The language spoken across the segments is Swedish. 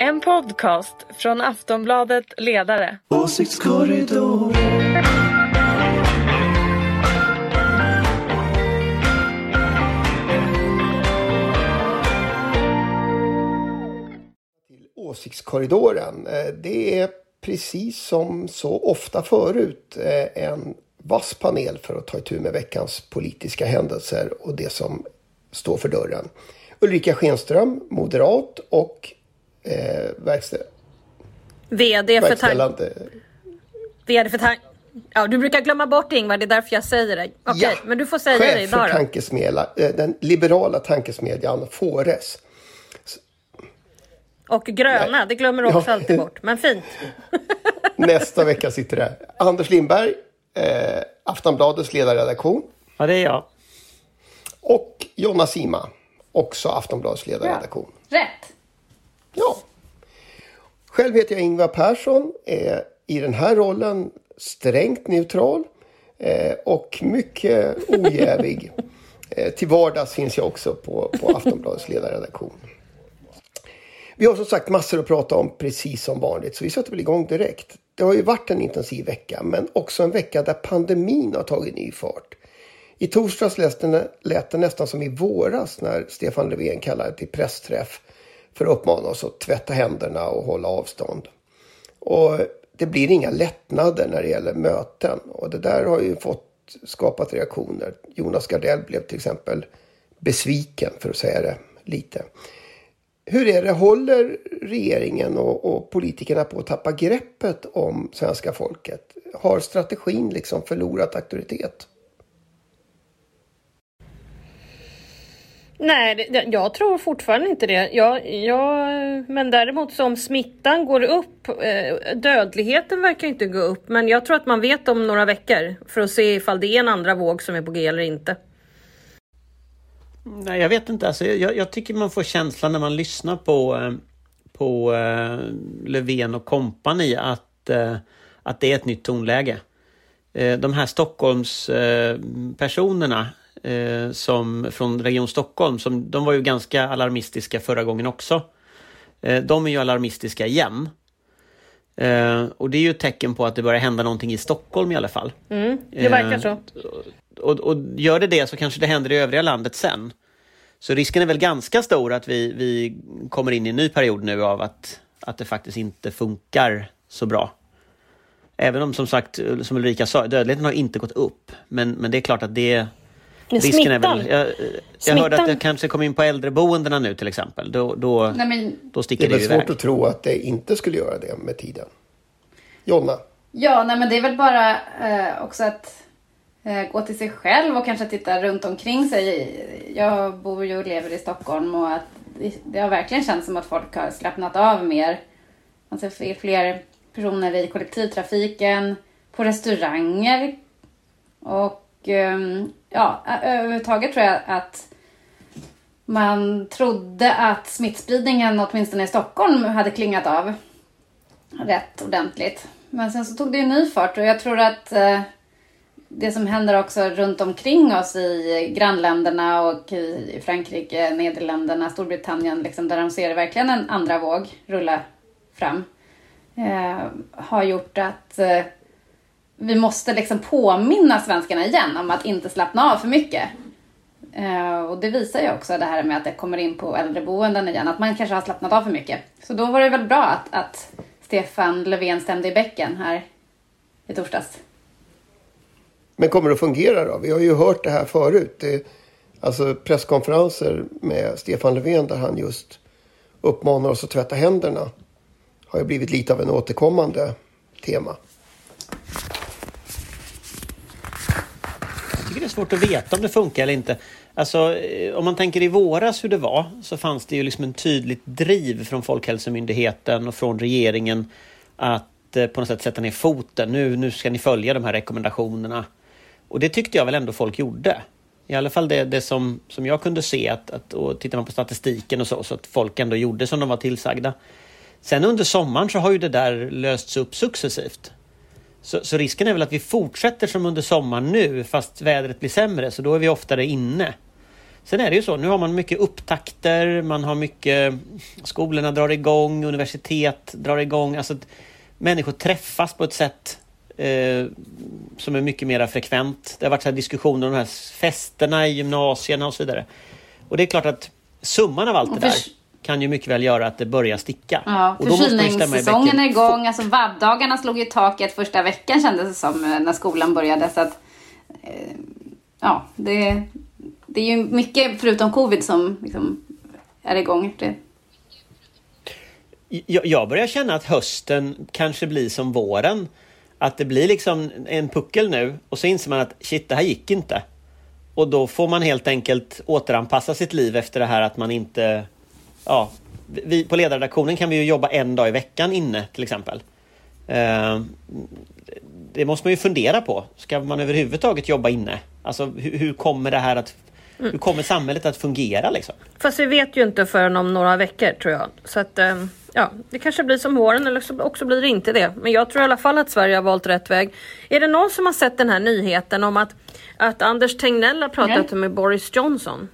En podcast från Aftonbladet Ledare. Åsiktskorridor. Till Åsiktskorridoren. Eh, Det är precis som så ofta förut eh, en vass panel för att ta itu med veckans politiska händelser och det som står för dörren. Ulrika Schenström, moderat och eh, verkställ, VD för, tank. VD för tank... Ja, du brukar glömma bort Ingvar, det är därför jag säger det. Okej, Ja, men du får säga det chef för idag då. tankesmedla, eh, den liberala tankesmedjan Fores. Och gröna, det glömmer du också Ja. alltid bort. Men fint. Nästa vecka sitter det Anders Lindberg, eh, Aftonbladets ledarredaktion. Ja, det är jag. Och Jonna Sima, också Aftonbladets ledarredaktion. Rätt. Ja. Själv heter jag Ingvar Persson, är i den här rollen strängt neutral eh, och mycket ojävig. eh, till vardags finns jag också på, på Aftonbladets ledarredaktion. Vi har som sagt massor att prata om precis som vanligt så vi sätter väl igång direkt. Det har ju varit en intensiv vecka men också en vecka där pandemin har tagit ny fart. I torsdags lät det, lät det nästan som i våras när Stefan Löfven kallade till pressträff för att uppmana oss att tvätta händerna och hålla avstånd. Och det blir inga lättnader när det gäller möten och det där har ju fått skapat reaktioner. Jonas Gardell blev till exempel besviken för att säga det lite. Hur är det, håller regeringen och, och politikerna på att tappa greppet om svenska folket? Har strategin liksom förlorat auktoritet? Nej, det, jag tror fortfarande inte det. Jag, jag, men däremot så om smittan går upp, eh, dödligheten verkar inte gå upp, men jag tror att man vet om några veckor för att se ifall det är en andra våg som är på G eller inte. Nej, jag vet inte. Alltså, jag, jag tycker man får känslan när man lyssnar på, eh, på eh, Löfven och kompani att, att det är ett nytt tonläge. De här Stockholmspersonerna eh, som, från Region Stockholm, som, de var ju ganska alarmistiska förra gången också. Eh, de är ju alarmistiska igen. Eh, och det är ju ett tecken på att det börjar hända någonting i Stockholm i alla fall. Mm, det verkar Eh, så. och, och gör det det så kanske det händer i övriga landet sen. Så risken är väl ganska stor att vi, vi kommer in i en ny period nu av att, att det faktiskt inte funkar så bra. Även om som sagt, som Ulrika sa, dödligheten har inte gått upp. Men, men det är klart att det... Men Risken är smittan, väl... Jag, jag hörde att det kanske kommer in på äldreboendena nu till exempel. Då, då, Nej, men, då Det sticker är det, väl ju svårt iväg. att tro att det inte skulle göra det med tiden. Jonna? ja, nej, men det är väl bara eh, också att eh, gå till sig själv och kanske titta runt omkring sig. Jag bor ju och lever i Stockholm och att det, det har verkligen känts som att folk har slappnat av mer. Man ser fler- fler personer i kollektivtrafiken, på restauranger och Ehm, ja, överhuvudtaget tror jag att man trodde att smittspridningen åtminstone i Stockholm hade klingat av rätt ordentligt. Men sen så tog det ju ny fart och jag tror att eh, det som händer också runt omkring oss i grannländerna och i Frankrike, Nederländerna, Storbritannien, liksom, där de ser verkligen en andra våg rulla fram, eh, har gjort att eh, vi måste liksom påminna svenskarna igen om att inte slappna av för mycket. Uh, och det visar ju också det här med att det kommer in på äldreboenden igen, att man kanske har slappnat av för mycket. Så då var det väl bra att, att Stefan Löfven stämde i bäcken här i torsdags. Men kommer det att fungera då? Vi har ju hört det här förut. Det, alltså presskonferenser med Stefan Löfven där han just uppmanar oss att tvätta händerna har ju blivit lite av en återkommande tema. Jag tycker det är svårt att veta om det funkar eller inte. Alltså, eh, om man tänker i våras hur det var så fanns det ju liksom en tydligt driv från Folkhälsomyndigheten och från regeringen att eh, på något sätt sätta ner foten. Nu, nu ska ni följa de här rekommendationerna. Och det tyckte jag väl ändå folk gjorde. I alla fall det, det som, som jag kunde se att, att och tittar man på statistiken och så, så att folk ändå gjorde som de var tillsagda. Sen under sommaren så har ju det där lösts upp successivt. Så, så risken är väl att vi fortsätter som under sommaren nu fast vädret blir sämre så då är vi oftare inne. Sen är det ju så, nu har man mycket upptakter, man har mycket... Skolorna drar igång, universitet drar igång. Alltså, människor träffas på ett sätt eh, som är mycket mer frekvent. Det har varit så diskussioner om de här festerna i gymnasierna och så vidare. Och det är klart att summan av allt det där kan ju mycket väl göra att det börjar sticka. Ja, förkylningssäsongen är igång. Alltså vabbdagarna slog ju taket första veckan kändes det som eh, när skolan började. Så att, eh, ja, det, det är ju mycket förutom covid som liksom är igång. Det. Jag, jag börjar känna att hösten kanske blir som våren. Att det blir liksom en puckel nu och så inser man att shit, det här gick inte. Och då får man helt enkelt återanpassa sitt liv efter det här att man inte... Ja, vi, på ledarredaktionen kan vi ju jobba en dag i veckan inne till exempel. Eh, det måste man ju fundera på. Ska man överhuvudtaget jobba inne? Alltså hur, hur kommer det här att Mm. Hur kommer samhället att fungera liksom? Fast vi vet ju inte förrän om några veckor tror jag. Så att ehm, ja, det kanske blir som våren eller så också blir det inte det. Men jag tror i alla fall att Sverige har valt rätt väg. Är det någon som har sett den här nyheten om att, att Anders Tegnell har pratat Nej. med Boris Johnson?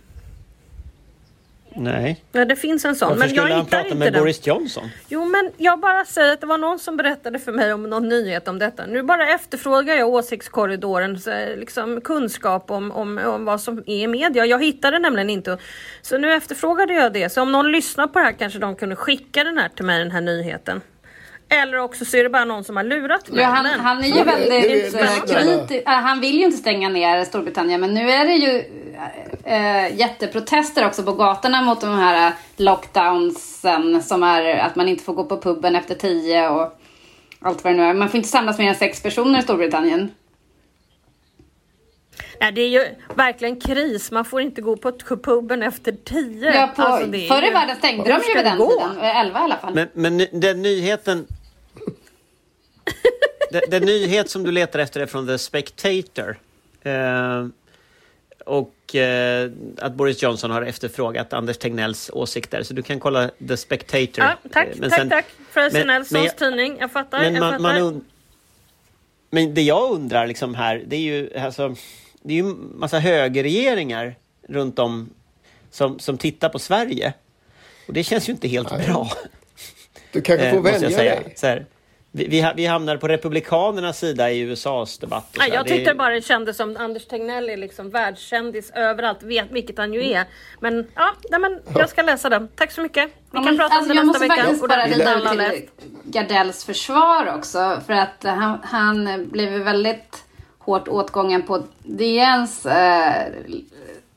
Nej. Ja, det finns en sån. Varför men skulle jag han prata inte med den. Boris Johnson? Jo, men jag bara säger att det var någon som berättade för mig om någon nyhet om detta. Nu bara efterfrågar jag åsiktskorridorens liksom, kunskap om, om, om vad som är i media. Jag hittade nämligen inte. Så nu efterfrågade jag det. Så om någon lyssnar på det här kanske de kunde skicka den här till mig, den här nyheten. Eller också så är det bara någon som har lurat mig. Ja, han, han är ju väldigt kritisk. Han vill ju inte stänga ner Storbritannien men nu är det ju äh, jätteprotester också på gatorna mot de här lockdownsen som är att man inte får gå på puben efter tio och allt vad det nu är. Man får inte samlas mer än sex personer i Storbritannien. Nej, det är ju verkligen kris. Man får inte gå på puben efter tio. Ja, på, alltså, förr i världen stängde de ju vid den gå? tiden. Elva i alla fall. Men, men den nyheten den, den, nyhet som du letar efter är från The Spectator. Eh, och eh, att Boris Johnson har efterfrågat Anders Tegnells åsikter. Så du kan kolla The Spectator. Ja, tack, men tack, sen, tack. Fraser Nelsons tidning. Jag fattar. Men, jag man, fattar. Man und- men det jag undrar liksom här, det är ju alltså, det är ju massa högerregeringar runt om som, som tittar på Sverige. Och det känns ju inte helt Nej. bra. Du kanske får eh, vänja dig. Vi, vi, hamnar på Republikanernas sida i USAs debatt. Nej, jag tyckte det... bara det kändes som Anders Tegnell är liksom världskändis överallt, vet vilket han ju är. Men ja, nej, men jag ska läsa den. Tack så mycket. Vi ja, kan prata alltså, om det nästa vecka. Jag måste faktiskt bara alla till Gardells försvar också. För att han, han blev väldigt hårt åtgången på DNs eh,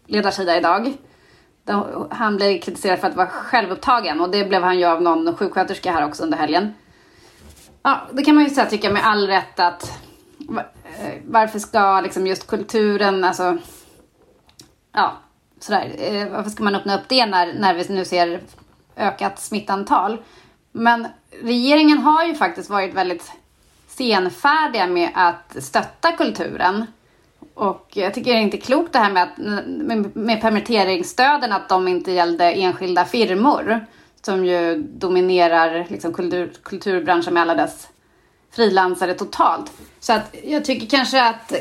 ledarsida idag. Han blev kritiserad för att vara självupptagen och det blev han ju av någon sjuksköterska här också under helgen. Ja, det kan man ju säga tycka med all rätt att eh, varför ska liksom just kulturen, alltså ja, sådär, eh, varför ska man öppna upp det när, när vi nu ser ökat smittantal? Men regeringen har ju faktiskt varit väldigt senfärdiga med att stötta kulturen. Och jag tycker det är inte klokt det här med, att, med, med permitteringsstöden, att de inte gällde enskilda firmor som ju dominerar liksom kultur, kulturbranschen med alla dess frilansare totalt. Så att jag tycker kanske att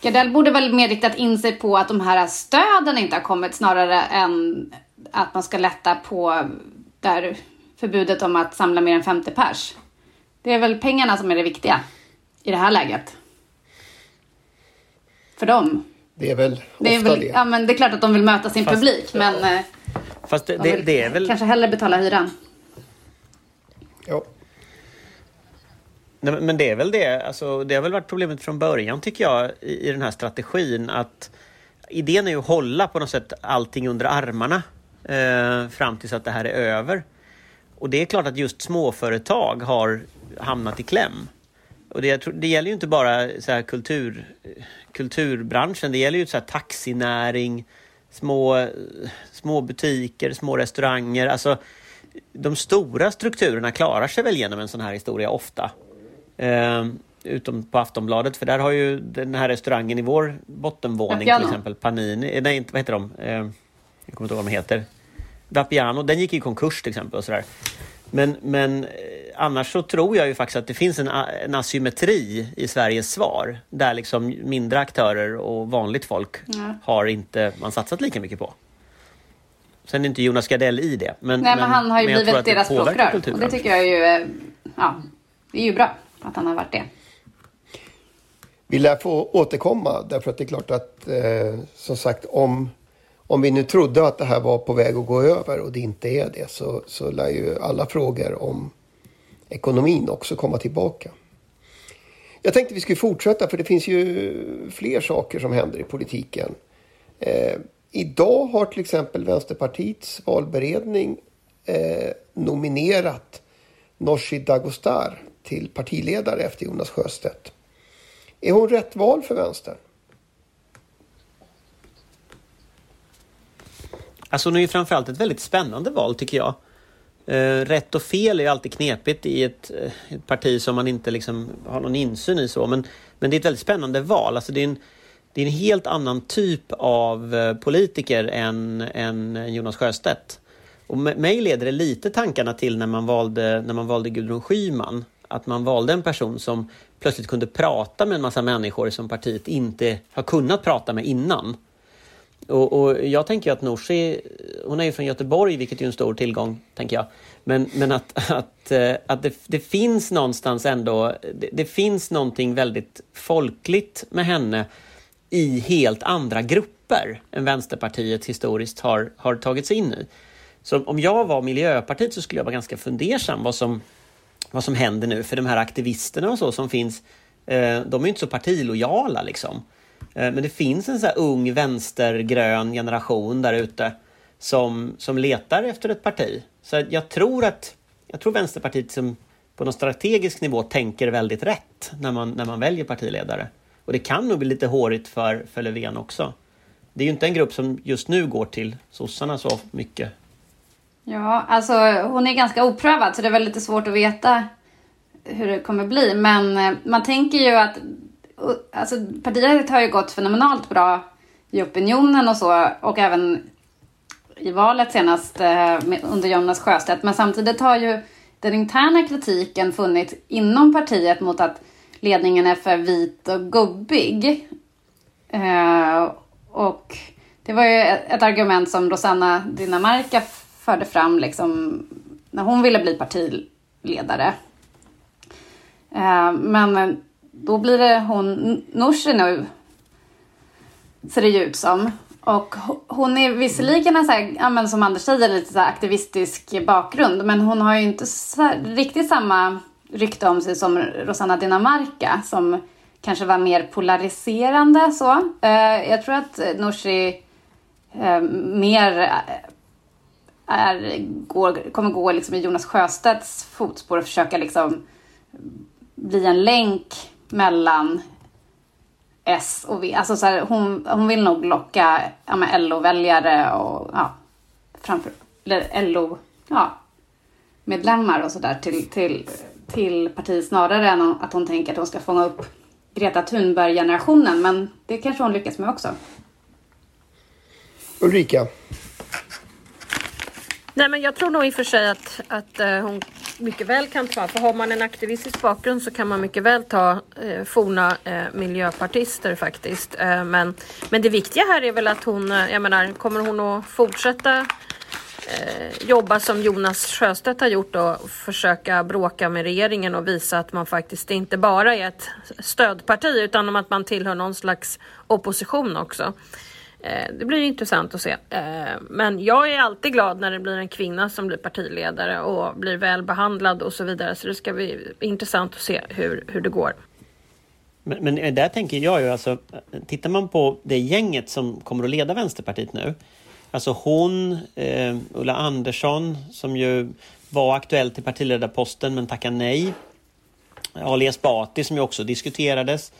Gardell borde väl mer riktat in sig på att de här stöden inte har kommit snarare än att man ska lätta på där förbudet om att samla mer än 50 pers. Det är väl pengarna som är det viktiga i det här läget. För dem. Det är väl det är ofta väl, det. Ja, men det är klart att de vill möta sin Fast, publik, men eh, Fast det, de det, det är väl... kanske hellre betala hyran. Ja. Nej, men det är väl det. Alltså, det har väl varit problemet från början tycker jag i, i den här strategin att idén är ju att hålla på något sätt allting under armarna eh, fram tills att det här är över. Och det är klart att just småföretag har hamnat i kläm. Och det, det gäller ju inte bara så här kultur, kulturbranschen, det gäller ju så här taxinäring, små, små butiker, små restauranger. Alltså, de stora strukturerna klarar sig väl genom en sån här historia ofta. Eh, utom på Aftonbladet, för där har ju den här restaurangen i vår bottenvåning Vapiano. till exempel, Panini, nej inte, vad heter de? Eh, jag kommer inte ihåg vad de heter. Vapiano, den gick i konkurs till exempel och sådär. Men, men eh, annars så tror jag ju faktiskt att det finns en, en asymmetri i Sveriges svar. Där liksom mindre aktörer och vanligt folk Ja. har inte man satsat lika mycket på. Sen är inte Jonas Gardell i det. Men, Nej, men, han har ju men blivit deras språkrör. Och det tycker jag är ju, eh, ja, det är ju bra att han har varit det. Vi lär få återkomma därför att det är klart att eh, som sagt om, om vi nu trodde att det här var på väg att gå över och det inte är det så, så lär ju alla frågor om ekonomin också komma tillbaka. Jag tänkte vi skulle fortsätta för det finns ju fler saker som händer i politiken. Eh, idag har till exempel Vänsterpartiets valberedning eh, nominerat Nooshi Dadgostar till partiledare efter Jonas Sjöstedt. Är hon rätt val för vänstern? Alltså hon är ju framförallt ett väldigt spännande val tycker jag. Eh, rätt och fel är ju alltid knepigt i ett, eh, ett parti som man inte liksom har någon insyn i så. Men, men det är ett väldigt spännande val. Alltså det, är en, det är en helt annan typ av eh, politiker än, än Jonas Sjöstedt. Och mig leder det lite tankarna till när man valde, när man valde Gudrun Schyman. Att man valde en person som plötsligt kunde prata med en massa människor som partiet inte har kunnat prata med innan. Och, och jag tänker att Nooshi, hon är ju från Göteborg, vilket är en stor tillgång, tänker jag. Men, men att, att, eh, att det, det finns någonstans ändå, det, det finns någonting väldigt folkligt med henne i helt andra grupper än Vänsterpartiet historiskt har, har tagit sig in i. Så om jag var Miljöpartiet så skulle jag vara ganska fundersam vad som, vad som händer nu. För de här aktivisterna och så som finns, eh, de är ju inte så partilojala liksom. Eh, men det finns en så här ung vänstergrön generation där ute som, som letar efter ett parti. Så jag tror att jag tror Vänsterpartiet som på någon strategisk nivå tänker väldigt rätt när man, när man väljer partiledare. Och det kan nog bli lite hårigt för, för Löfven också. Det är ju inte en grupp som just nu går till sossarna så mycket. Ja, alltså hon är ganska oprövad så det är väl lite svårt att veta hur det kommer bli. Men eh, man tänker ju att alltså, partiet har ju gått fenomenalt bra i opinionen och så och även i valet senast eh, under Jonas Sjöstedt. Men samtidigt har ju den interna kritiken funnits inom partiet mot att ledningen är för vit och gubbig. Eh, och det var ju ett, ett argument som Rosanna Dinamarca förde fram liksom, när hon ville bli partiledare. Eh, men då blir det hon, Nooshi nu, ser det ju ut som. Och hon är visserligen en så här, ja, men som Anders säger, lite så här aktivistisk bakgrund. Men hon har ju inte så här, riktigt samma rykte om sig som Rosanna Dinamarca som kanske var mer polariserande så. Eh, jag tror att Nooshi eh, mer eh, är, går, kommer gå liksom i Jonas Sjöstedts fotspår och försöka liksom bli en länk mellan S och V. Alltså så här, hon, hon vill nog locka ja, LO-väljare och ja, framför, eller LO, ja, medlemmar och sådär till, till, till partiet snarare än att hon tänker att hon ska fånga upp Greta Thunberg-generationen. Men det kanske hon lyckas med också. Ulrika, Nej, men jag tror nog i och för sig att, att eh, hon mycket väl kan ta, för har man en aktivistisk bakgrund så kan man mycket väl ta eh, forna eh, miljöpartister faktiskt. Eh, men, men det viktiga här är väl att hon, eh, jag menar, kommer hon att fortsätta eh, jobba som Jonas Sjöstedt har gjort och försöka bråka med regeringen och visa att man faktiskt inte bara är ett stödparti utan att man tillhör någon slags opposition också. Eh, det blir intressant att se. Eh, men jag är alltid glad när det blir en kvinna som blir partiledare och blir väl behandlad och så vidare. Så det ska bli intressant att se hur, hur det går. Men, men eh, där tänker jag ju alltså, tittar man på det gänget som kommer att leda Vänsterpartiet nu. Alltså hon, eh, Ulla Andersson som ju var aktuell till partiledarposten men tackade nej. Ali Esbati som ju också diskuterades.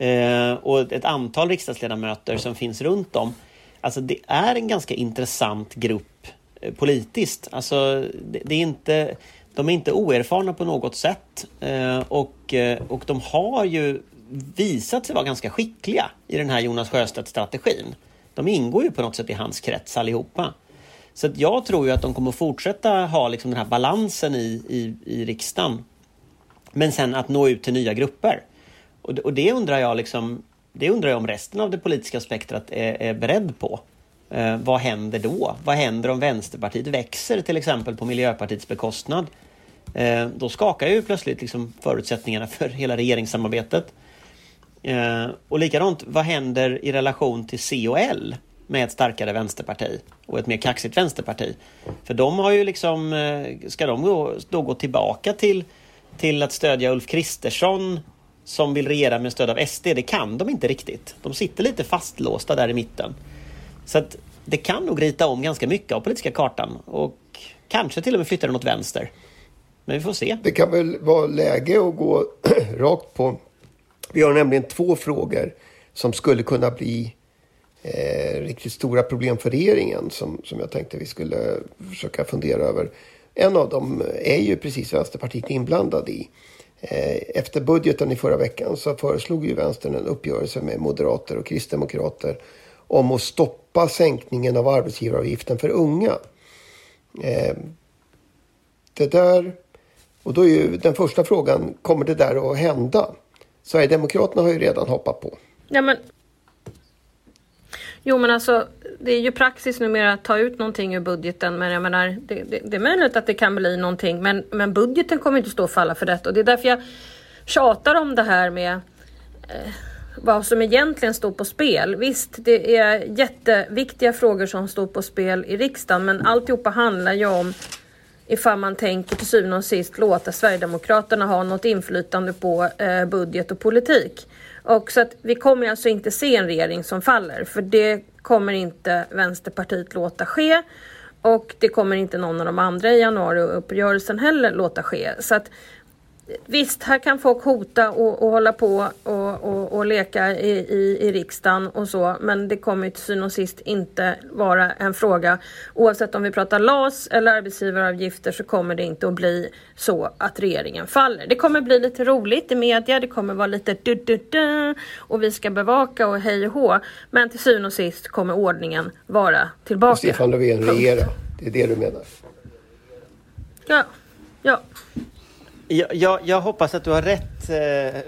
Eh, och ett antal riksdagsledamöter som finns runt om. Alltså det är en ganska intressant grupp eh, politiskt. Alltså det, det är inte, de är inte oerfarna på något sätt. Eh, och, eh, och de har ju visat sig vara ganska skickliga i den här Jonas Sjöstedt-strategin. De ingår ju på något sätt i hans krets allihopa. Så att jag tror ju att de kommer fortsätta ha liksom den här balansen i, i, i riksdagen. Men sen att nå ut till nya grupper. Och, och det undrar jag liksom, det undrar jag om resten av det politiska spektrat är, är beredd på. Eh, vad händer då? Vad händer om Vänsterpartiet växer till exempel på Miljöpartiets bekostnad? Eh, då skakar ju plötsligt liksom förutsättningarna för hela regeringssamarbetet. Eh, och likadant, vad händer i relation till C och L med ett starkare vänsterparti och ett mer kaxigt vänsterparti? För de har ju liksom, eh, ska de då, då gå tillbaka till, till att stödja Ulf Kristersson som vill regera med stöd av SD? Det kan de inte riktigt. De sitter lite fastlåsta där i mitten. Så att det kan nog rita om ganska mycket av politiska kartan och kanske till och med flytta den åt vänster. Men vi får se. Det kan väl vara läge att gå rakt på. Vi har nämligen två frågor som skulle kunna bli eh, riktigt stora problem för regeringen som, som jag tänkte vi skulle försöka fundera över. En av dem är ju precis Vänsterpartiet inblandad i. Eh, efter budgeten i förra veckan så föreslog ju Vänstern en uppgörelse med moderater och kristdemokrater om att stoppa sänkningen av arbetsgivaravgiften för unga. Eh, det där, och då är ju den första frågan, kommer det där att hända? Sverigedemokraterna har ju redan hoppat på. Ja, men... Jo men alltså det är ju praxis numera att ta ut någonting ur budgeten men jag menar det, det, det är möjligt att det kan bli någonting men, men budgeten kommer inte stå och falla för detta och det är därför jag tjatar om det här med eh, vad som egentligen står på spel. Visst, det är jätteviktiga frågor som står på spel i riksdagen, men alltihopa handlar ju om ifall man tänker till syvende och sist låta Sverigedemokraterna ha något inflytande på eh, budget och politik. Och så att vi kommer alltså inte se en regering som faller, för det kommer inte Vänsterpartiet låta ske. Och det kommer inte någon av de andra i januariuppgörelsen heller låta ske. Så att Visst, här kan folk hota och, och hålla på och, och, och leka i, i, i, riksdagen och så, men det kommer till syvende och sist inte vara en fråga. Oavsett om vi pratar LAS eller arbetsgivaravgifter så kommer det inte att bli så att regeringen faller. Det kommer bli lite roligt i media, det kommer vara lite du, du, du och vi ska bevaka och hej och hå. Men till syvende och sist kommer ordningen vara tillbaka. Stefan Löfven regera, det är det du menar? Ja, ja. Jag, jag, jag, hoppas att du har rätt uh,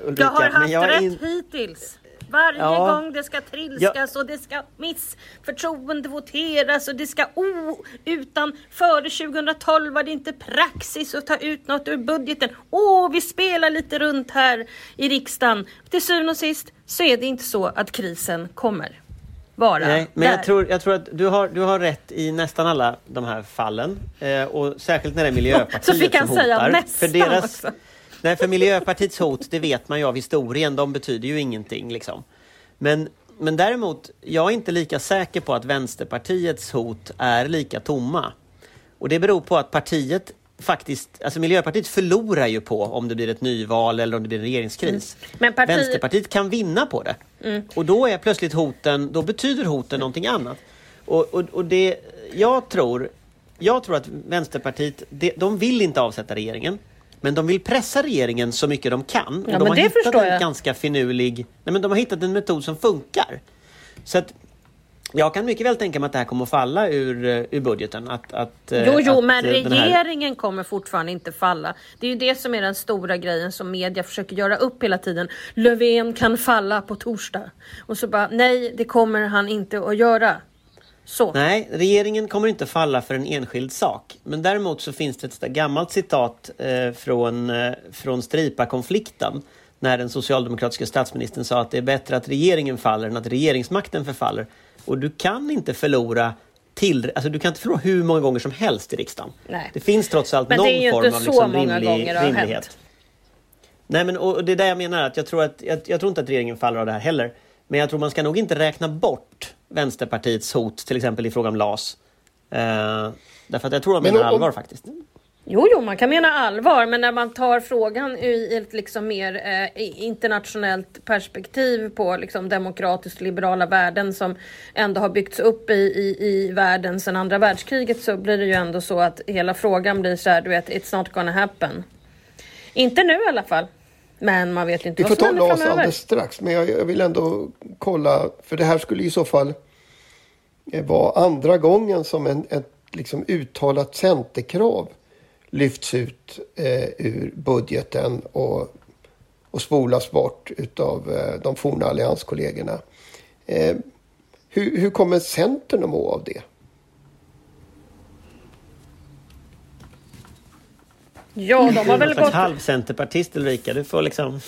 Ulrika. Jag har haft jag rätt in... hittills. Varje ja. gång det ska trilskas ja. och det ska missförtroendevoteras och det ska oh, utan före 2012 var det inte praxis att ta ut något ur budgeten. Åh, oh, vi spelar lite runt här i riksdagen. Till syvende och sist så är det inte så att krisen kommer vara Nej, men där. jag tror, jag tror att du har, du har rätt i nästan alla de här fallen. Eh, och särskilt när det är Miljöpartiet Så fick han som säga hotar. nästan för deras, också. Nej, för Miljöpartiets hot, det vet man ju av historien, de betyder ju ingenting. Liksom. Men, men däremot, jag är inte lika säker på att Vänsterpartiets hot är lika tomma. Och det beror på att partiet faktiskt, alltså Miljöpartiet förlorar ju på om det blir ett nyval eller om det blir en regeringskris. Mm. Men parti... Vänsterpartiet kan vinna på det. Mm. Och då är plötsligt hoten, då betyder hoten någonting annat. Och, och, och det, jag tror, jag tror att Vänsterpartiet, det, de vill inte avsätta regeringen. Men de vill pressa regeringen så mycket de kan. Och Ja, de men har det hittat en jag. ganska finurlig... Nej, men de har hittat en metod som funkar. Så att jag kan mycket väl tänka mig att det här kommer att falla ur, eh, ur budgeten. Att, att, eh, Jo, jo, att, men eh, den här- regeringen kommer fortfarande inte falla. Det är ju det som är den stora grejen som media försöker göra upp hela tiden. Löfven kan falla på torsdag. Och så bara, nej, det kommer han inte att göra. Så. Nej, regeringen kommer inte falla för en enskild sak. Men däremot så finns det ett gammalt citat eh, från, eh, från Stripa-konflikten. När den socialdemokratiska statsministern sa att det är bättre att regeringen faller än att regeringsmakten förfaller. Och du kan inte förlora till, alltså du kan inte förlora hur många gånger som helst i riksdagen. Nej. Det finns trots allt någon form inte av så liksom många rimlig, gånger det har rimlighet. hänt. Nej men och det är där jag menar att jag tror att jag, jag tror inte att regeringen faller av det här heller. Men jag tror man ska nog inte räkna bort Vänsterpartiets hot till exempel i fråga om LAS. Eh, därför att jag tror de Men menar om- allvar faktiskt. Jo, jo, man kan mena allvar, men när man tar frågan i ett liksom mer eh, internationellt perspektiv på liksom demokratiskt liberala värden som ändå har byggts upp i, i, i världen sedan andra världskriget så blir det ju ändå så att hela frågan blir så här, du vet, it's not gonna happen. Inte nu i alla fall. Men man vet inte Vi vad får som ta händer LAS framöver. alldeles strax, men jag, jag vill ändå kolla, för det här skulle i så fall eh, vara andra gången som en, ett liksom uttalat centerkrav lyfts ut eh, ur budgeten och, och spolas bort utav eh, de forna allianskollegorna. Eh, hur, hur kommer Centern att må av det? Ja, de har väl gått... halvcenterpartist Ulrika. Du får liksom...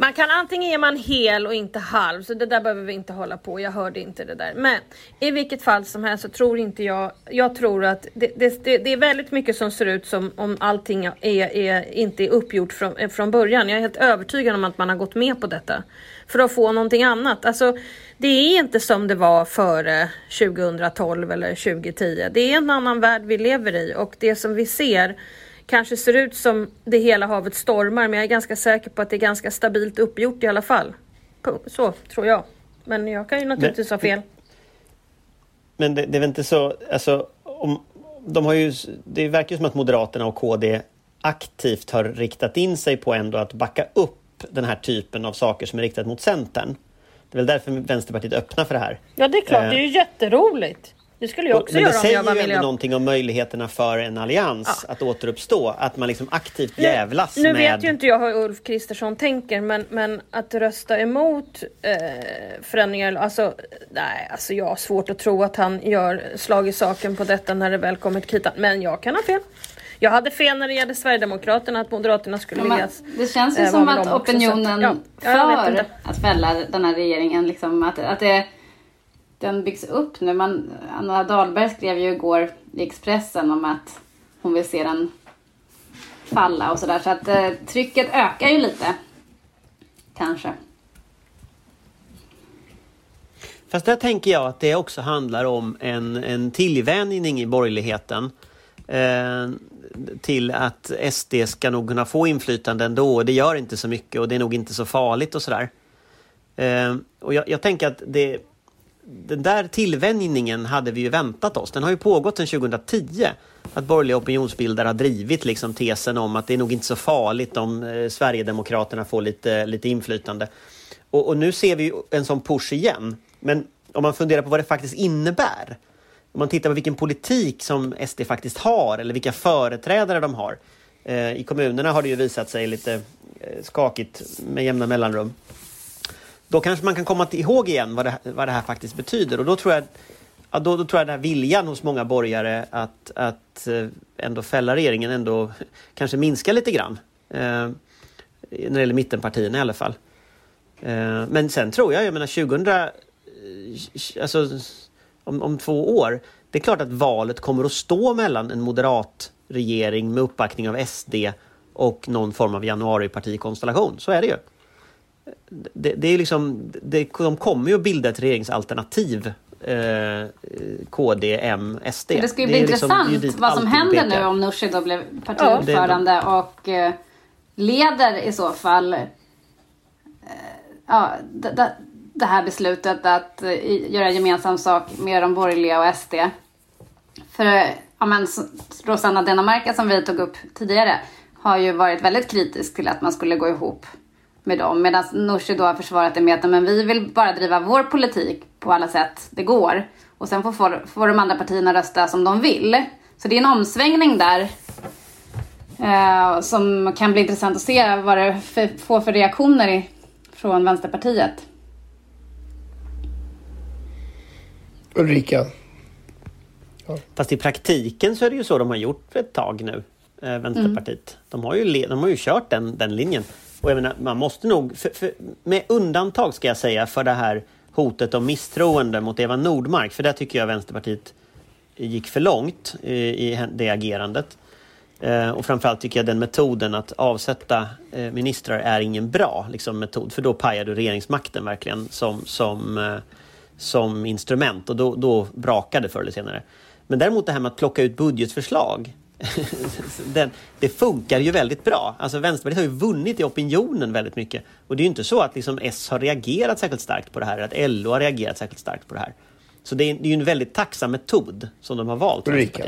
Man kan antingen är man hel och inte halv, så det där behöver vi inte hålla på. Jag hörde inte det där. Men i vilket fall som helst så tror inte jag, jag tror att det, det, det, det är väldigt mycket som ser ut som om allting är, är, inte är uppgjort från, eh, från början. Jag är helt övertygad om att man har gått med på detta. För att få någonting annat. Alltså, det är inte som det var före 2012 eller 2010. Det är en annan värld vi lever i och det som vi ser kanske ser ut som det hela havet stormar men jag är ganska säker på att det är ganska stabilt uppgjort i alla fall. Så tror jag. Men jag kan ju naturligtvis Men- ha fel. Men det, det är väl inte så... Alltså, om, de har ju, det verkar ju som att Moderaterna och KD aktivt har riktat in sig på ändå att backa upp den här typen av saker som är riktat mot Centern. Det är väl därför Vänsterpartiet öppnar för det här. Ja det är klart, Eh. det är ju jätteroligt. Det skulle jag också Men det göra om säger jag var ju ändå miljö... någonting om möjligheterna för en allians att återuppstå. Att man liksom aktivt jävlas Nu med... vet ju inte jag hur Ulf Kristersson tänker men, men att rösta emot eh, förändringar, alltså nej, alltså jag har svårt att tro att han gör slag i saken på detta när det väl kommer till kritan. Men jag kan ha fel. Jag hade fel när det gällde Sverigedemokraterna, att Moderaterna skulle Ja, vilja... det känns ju eh, som att också, opinionen ja, ja, för att fälla den här regeringen, liksom, att, att det, den byggs upp nu. Man, Anna Dahlberg skrev ju igår i Expressen om att hon vill se den falla och sådär. Så att eh, trycket ökar ju lite. Kanske. Fast där tänker jag att det också handlar om en, en tillvänjning i borgerligheten. Eh, till att SD ska nog kunna få inflytande ändå. och Det gör inte så mycket och det är nog inte så farligt och sådär. Eh, och jag, jag tänker att det, den där tillvänjningen hade vi ju väntat oss. Den har ju pågått sedan 2010. Att borgerliga opinionsbildare har drivit liksom tesen om att det är nog inte så farligt om eh, Sverigedemokraterna får lite, lite inflytande. Och, och nu ser vi en sån push igen. Men om man funderar på vad det faktiskt innebär. Om man tittar på vilken politik som SD faktiskt har eller vilka företrädare de har. Eh, I kommunerna har det ju visat sig lite eh, skakigt med jämna mellanrum. Då kanske man kan komma ihåg igen vad det, vad det här faktiskt betyder och då tror jag Ja, då, då tror jag den här viljan hos många borgare att, att eh, ändå fälla regeringen ändå kanske minskar lite grann. Eh, när det gäller mittenpartierna i alla fall. Eh, men sen tror jag, jag menar 2000, eh, alltså om, om två år, det är klart att valet kommer att stå mellan en moderat regering med uppbackning av SD och någon form av januaripartikonstellation. Så är det ju. Det, det är liksom, det, de kommer ju att bilda ett regeringsalternativ. Eh, KD, M, SD. Men det ska ju bli liksom- intressant dit vad som händer pekar. nu om Nooshi då blev partiordförande och eh, leder i så fall eh, ja, det, det, här beslutet att eh, göra gemensam sak med de borgerliga och SD. För eh, ja, men, Rosanna Dinamarca som vi tog upp tidigare har ju varit väldigt kritisk till att man skulle gå ihop med dem. Medan Nooshi då har försvarat det med att men vi vill bara driva vår politik på alla sätt det går. Och sen får, får, får de andra partierna rösta som de vill. Så det är en omsvängning där. Eh, som kan bli intressant att se vad det för, får för reaktioner i, från Vänsterpartiet. Ulrika? Fast i praktiken så är det ju så de har gjort för ett tag nu, eh, Vänsterpartiet. De, har ju, de har ju kört den, den linjen. Och jag menar, man måste nog, för, för, med undantag ska jag säga, för det här hotet om misstroende mot Eva Nordmark, för där tycker jag Vänsterpartiet gick för långt eh, i, i det agerandet. Eh, och framförallt tycker jag den metoden att avsätta eh, ministrar är ingen bra liksom, metod, för då pajar du regeringsmakten verkligen som, som, eh, som instrument och då, då brakar det förr eller senare. Men däremot det här med att plocka ut budgetförslag, den, det funkar ju väldigt bra. Alltså Vänsterpartiet har ju vunnit i opinionen väldigt mycket. Och det är ju inte så att liksom S har reagerat särskilt starkt på det här, eller att LO har reagerat särskilt starkt på det här. Så det är, det är ju en väldigt tacksam metod som de har valt. Ulrika.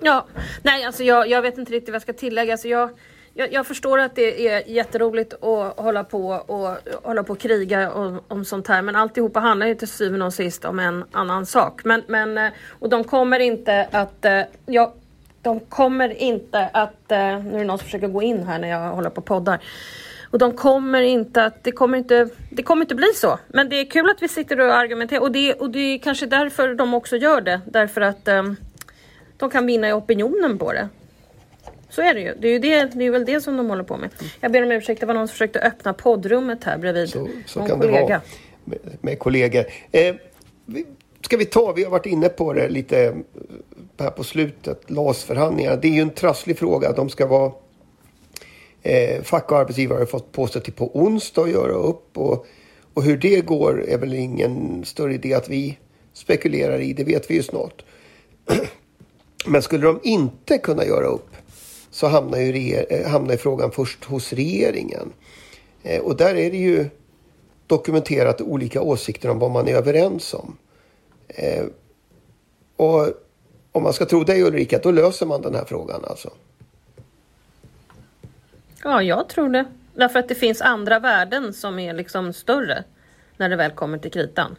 Ja, nej alltså jag, jag vet inte riktigt vad jag ska tillägga. Alltså jag, jag, jag, förstår att det är jätteroligt att hålla på och hålla på och kriga om, om sånt här, men alltihopa handlar ju till syvende och sist om en annan sak. Men, men, eh, och de kommer inte att... Eh, ja, de kommer inte att... Eh, nu är det någon som försöker gå in här när jag håller på och poddar. Och de kommer inte att, det kommer inte, det kommer inte bli så. Men det är kul att vi sitter och argumenterar och det, och det är kanske därför de också gör det. Därför att um, de kan vinna i opinionen på det. Så är det ju. Det är, ju det, det är väl det som de håller på med. Jag ber om ursäkt, det var någon som försökte öppna poddrummet här bredvid. Så, så kan kollega. det vara med, med kollegor. Eh, vi, ska vi ta, vi har varit inne på det lite eh, här på slutet, LAS-förhandlingarna. Det är ju en trasslig fråga. De ska vara eh, fack och arbetsgivare har fått på sig till på onsdag att göra upp. Och, och hur det går är väl ingen större idé att vi spekulerar i. Det vet vi ju snart. Men skulle de inte kunna göra upp så hamnar ju, reger, eh, hamnar ju frågan först hos regeringen. Eh, och där är det ju dokumenterat olika åsikter om vad man är överens om. Eh, och om man ska tro dig Ulrika, då löser man den här frågan alltså. Ja, jag tror det. Därför att det finns andra värden som är liksom större när det väl kommer till kritan.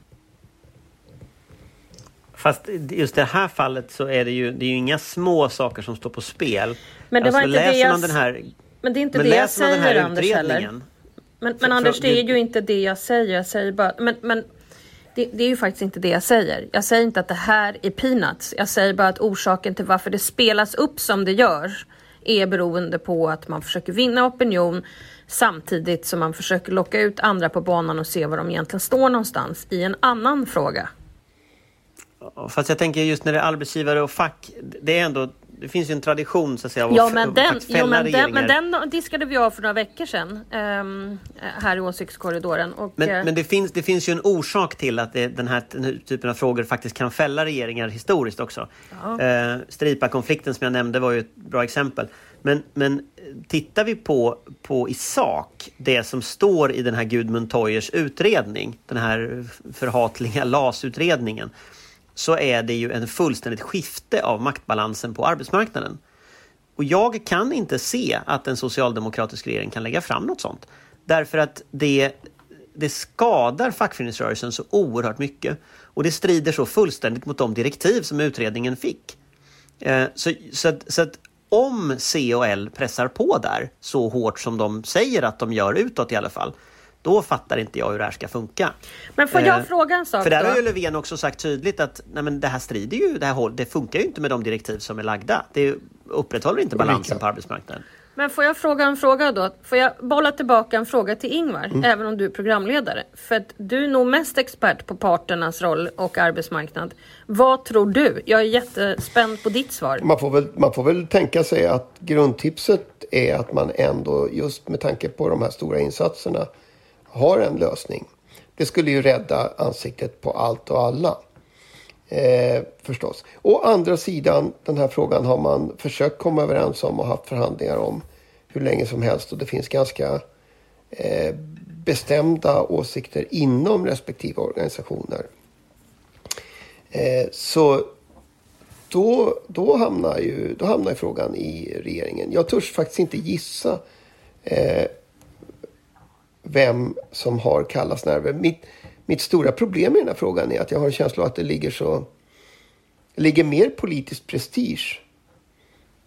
Fast just det här fallet så är det ju, det är ju inga små saker som står på spel. Men det var alltså, inte det läser jag man den här, Men det är inte men det jag man den säger här Anders utredningen Men, För- men Anders, för- det är det- ju inte det jag säger. Jag säger bara... Men, men det, det är ju faktiskt inte det jag säger. Jag säger inte att det här är peanuts. Jag säger bara att orsaken till varför det spelas upp som det gör är beroende på att man försöker vinna opinion samtidigt som man försöker locka ut andra på banan och se var de egentligen står någonstans i en annan fråga. Fast jag tänker just när det är arbetsgivare och fack, det är ändå det finns ju en tradition så att säga av Ja att men, den, jo, fälla men, den, regeringar. men den diskade vi av för några veckor sedan ehm, här i åsiktskorridoren. Och, Men, eh, men det, finns, det finns ju en orsak till att det, den, här, den här typen av frågor faktiskt kan fälla regeringar historiskt också. Eh, Stripa-konflikten som jag nämnde var ju ett bra exempel. Men, men tittar vi på, på i sak det som står i den här Gudmund Toyers utredning, den här förhatliga LAS-utredningen, så är det ju en fullständigt skifte av maktbalansen på arbetsmarknaden. Och jag kan inte se att en socialdemokratisk regering kan lägga fram något sånt. Därför att det, det skadar fackföreningsrörelsen så oerhört mycket. Och det strider så fullständigt mot de direktiv som utredningen fick. Eh, så, så, att, så att om C och L pressar på där så hårt som de säger att de gör utåt i alla fall, då fattar inte jag hur det här ska funka. men får jag eh, fråga en sak För där då? har ju Löfven också sagt tydligt att nej men det här strider ju, det, här, håll- det funkar ju inte med de direktiv som är lagda. Det upprätthåller inte balansen på arbetsmarknaden. Men får jag fråga en fråga då? Får jag bolla tillbaka en fråga till Ingvar, även om du är programledare? För att du är nog mest expert på parternas roll och arbetsmarknad. Vad tror du? Jag är jättespänd på ditt svar. Man får, väl, man får väl tänka sig att grundtipset är att man ändå, just med tanke på de här stora insatserna, har en lösning. Det skulle ju rädda ansiktet på allt och alla. Eh, förstås. Å andra sidan, den här frågan har man försökt komma överens om och haft förhandlingar om hur länge som helst. Och det finns ganska eh, bestämda åsikter inom respektive organisationer. Eh, så då, då, hamnar ju, då hamnar frågan i regeringen. Jag törs faktiskt inte gissa eh, vem som har kallast nerver. Mitt, mitt stora problem i den här frågan är att jag har en känsla av att det ligger så ligger mer politisk prestige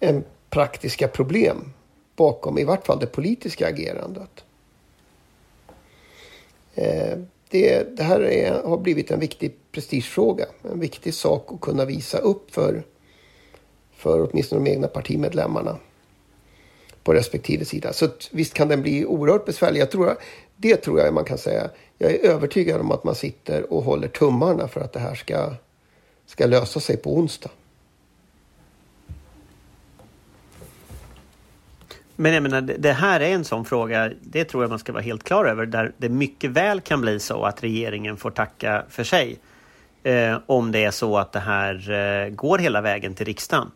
än praktiska problem bakom i vart fall det politiska agerandet. Eh, det, det här är, har blivit en viktig prestigefråga. En viktig sak att kunna visa upp för, för åtminstone de egna partimedlemmarna på respektive sida. Så visst kan den bli oerhört besvärlig. Jag tror, det tror jag man kan säga. Jag är övertygad om att man sitter och håller tummarna för att det här ska, ska lösa sig på onsdag. Men jag menar, det det här är en sån fråga, det tror jag man ska vara helt klar över, där det mycket väl kan bli så att regeringen får tacka för sig. Eh, om det är så att det här eh, går hela vägen till riksdagen.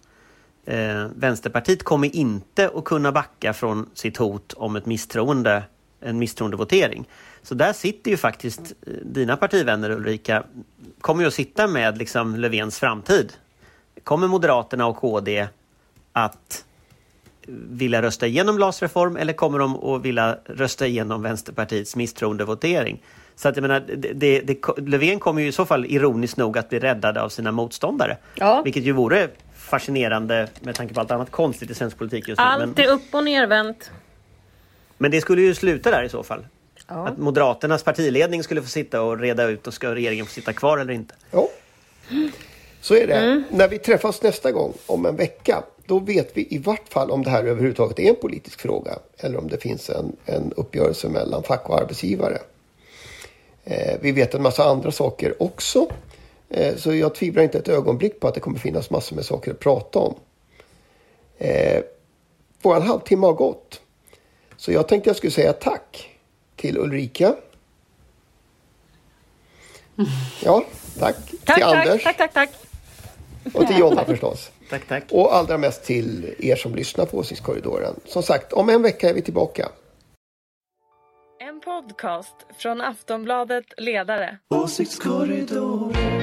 Eh, Vänsterpartiet kommer inte att kunna backa från sitt hot om ett misstroende, en misstroendevotering. Så där sitter ju faktiskt eh, dina partivänner Ulrika, kommer ju att sitta med liksom Löfvens framtid. Kommer Moderaterna och KD att vilja rösta igenom LAS-reform eller kommer de att vilja rösta igenom Vänsterpartiets misstroendevotering? Så att jag menar, det, det, Löfven kommer ju i så fall ironiskt nog att bli räddad av sina motståndare. Ja. Vilket ju vore fascinerande med tanke på allt annat konstigt i svensk politik just nu. Men, Allt är upp och nervänt. men det skulle ju sluta där i så fall. Ja. Att Moderaternas partiledning skulle få sitta och reda ut och ska regeringen få sitta kvar eller inte. Ja, så är det. När vi träffas nästa gång om en vecka, då vet vi i vart fall om det här överhuvudtaget är en politisk fråga eller om det finns en, en uppgörelse mellan fack och arbetsgivare. Eh, vi vet en massa andra saker också. Eh, så jag tvivlar inte ett ögonblick på att det kommer finnas massor med saker att prata om. Eh, våran halvtimme har gått. Så jag tänkte jag skulle säga tack till Ulrika. Ja, tack. Tack, till tack, Anders tack, tack, tack. och till Jonna förstås. Tack, tack. Och allra mest till er som lyssnar på Åsiktskorridoren. Som sagt, om en vecka är vi tillbaka. En podcast från Aftonbladet Ledare. Åsiktskorridoren